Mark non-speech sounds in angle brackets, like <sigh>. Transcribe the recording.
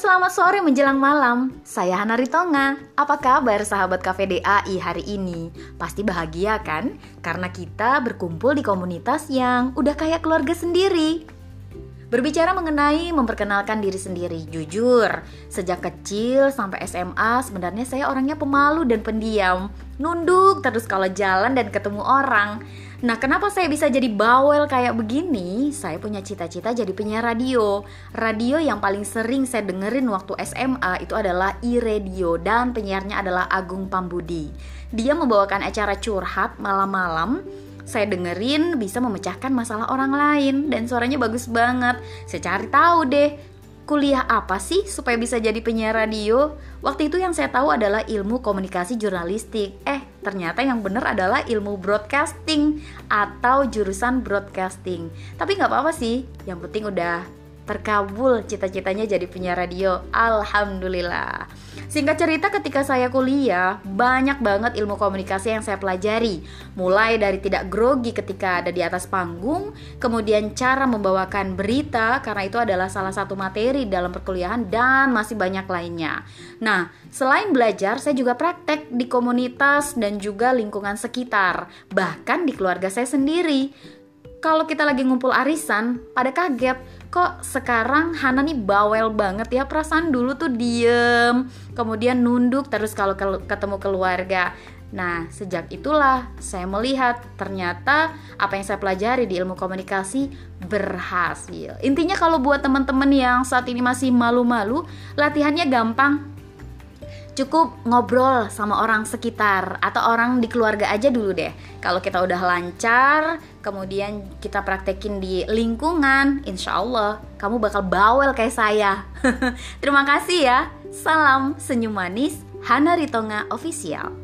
selamat sore menjelang malam. Saya Hana Ritonga. Apa kabar sahabat KVDAI hari ini? Pasti bahagia kan? Karena kita berkumpul di komunitas yang udah kayak keluarga sendiri. Berbicara mengenai memperkenalkan diri sendiri, jujur, sejak kecil sampai SMA sebenarnya saya orangnya pemalu dan pendiam, nunduk terus kalau jalan dan ketemu orang. Nah, kenapa saya bisa jadi bawel kayak begini? Saya punya cita-cita jadi penyiar radio. Radio yang paling sering saya dengerin waktu SMA itu adalah iRadio dan penyiarnya adalah Agung Pambudi. Dia membawakan acara curhat malam-malam saya dengerin bisa memecahkan masalah orang lain dan suaranya bagus banget. Saya cari tahu deh, kuliah apa sih supaya bisa jadi penyiar radio? Waktu itu yang saya tahu adalah ilmu komunikasi jurnalistik. Eh, ternyata yang benar adalah ilmu broadcasting atau jurusan broadcasting. Tapi nggak apa-apa sih, yang penting udah terkabul cita-citanya jadi penyiar radio. Alhamdulillah. Singkat cerita ketika saya kuliah, banyak banget ilmu komunikasi yang saya pelajari. Mulai dari tidak grogi ketika ada di atas panggung, kemudian cara membawakan berita karena itu adalah salah satu materi dalam perkuliahan dan masih banyak lainnya. Nah, selain belajar, saya juga praktek di komunitas dan juga lingkungan sekitar, bahkan di keluarga saya sendiri. Kalau kita lagi ngumpul arisan, pada kaget kok sekarang Hana nih bawel banget ya perasaan dulu tuh diem kemudian nunduk terus kalau ketemu keluarga Nah, sejak itulah saya melihat ternyata apa yang saya pelajari di ilmu komunikasi berhasil. Intinya kalau buat teman-teman yang saat ini masih malu-malu, latihannya gampang cukup ngobrol sama orang sekitar atau orang di keluarga aja dulu deh. Kalau kita udah lancar, kemudian kita praktekin di lingkungan, insya Allah kamu bakal bawel kayak saya. <laughs> Terima kasih ya. Salam senyum manis, Hana Ritonga Official.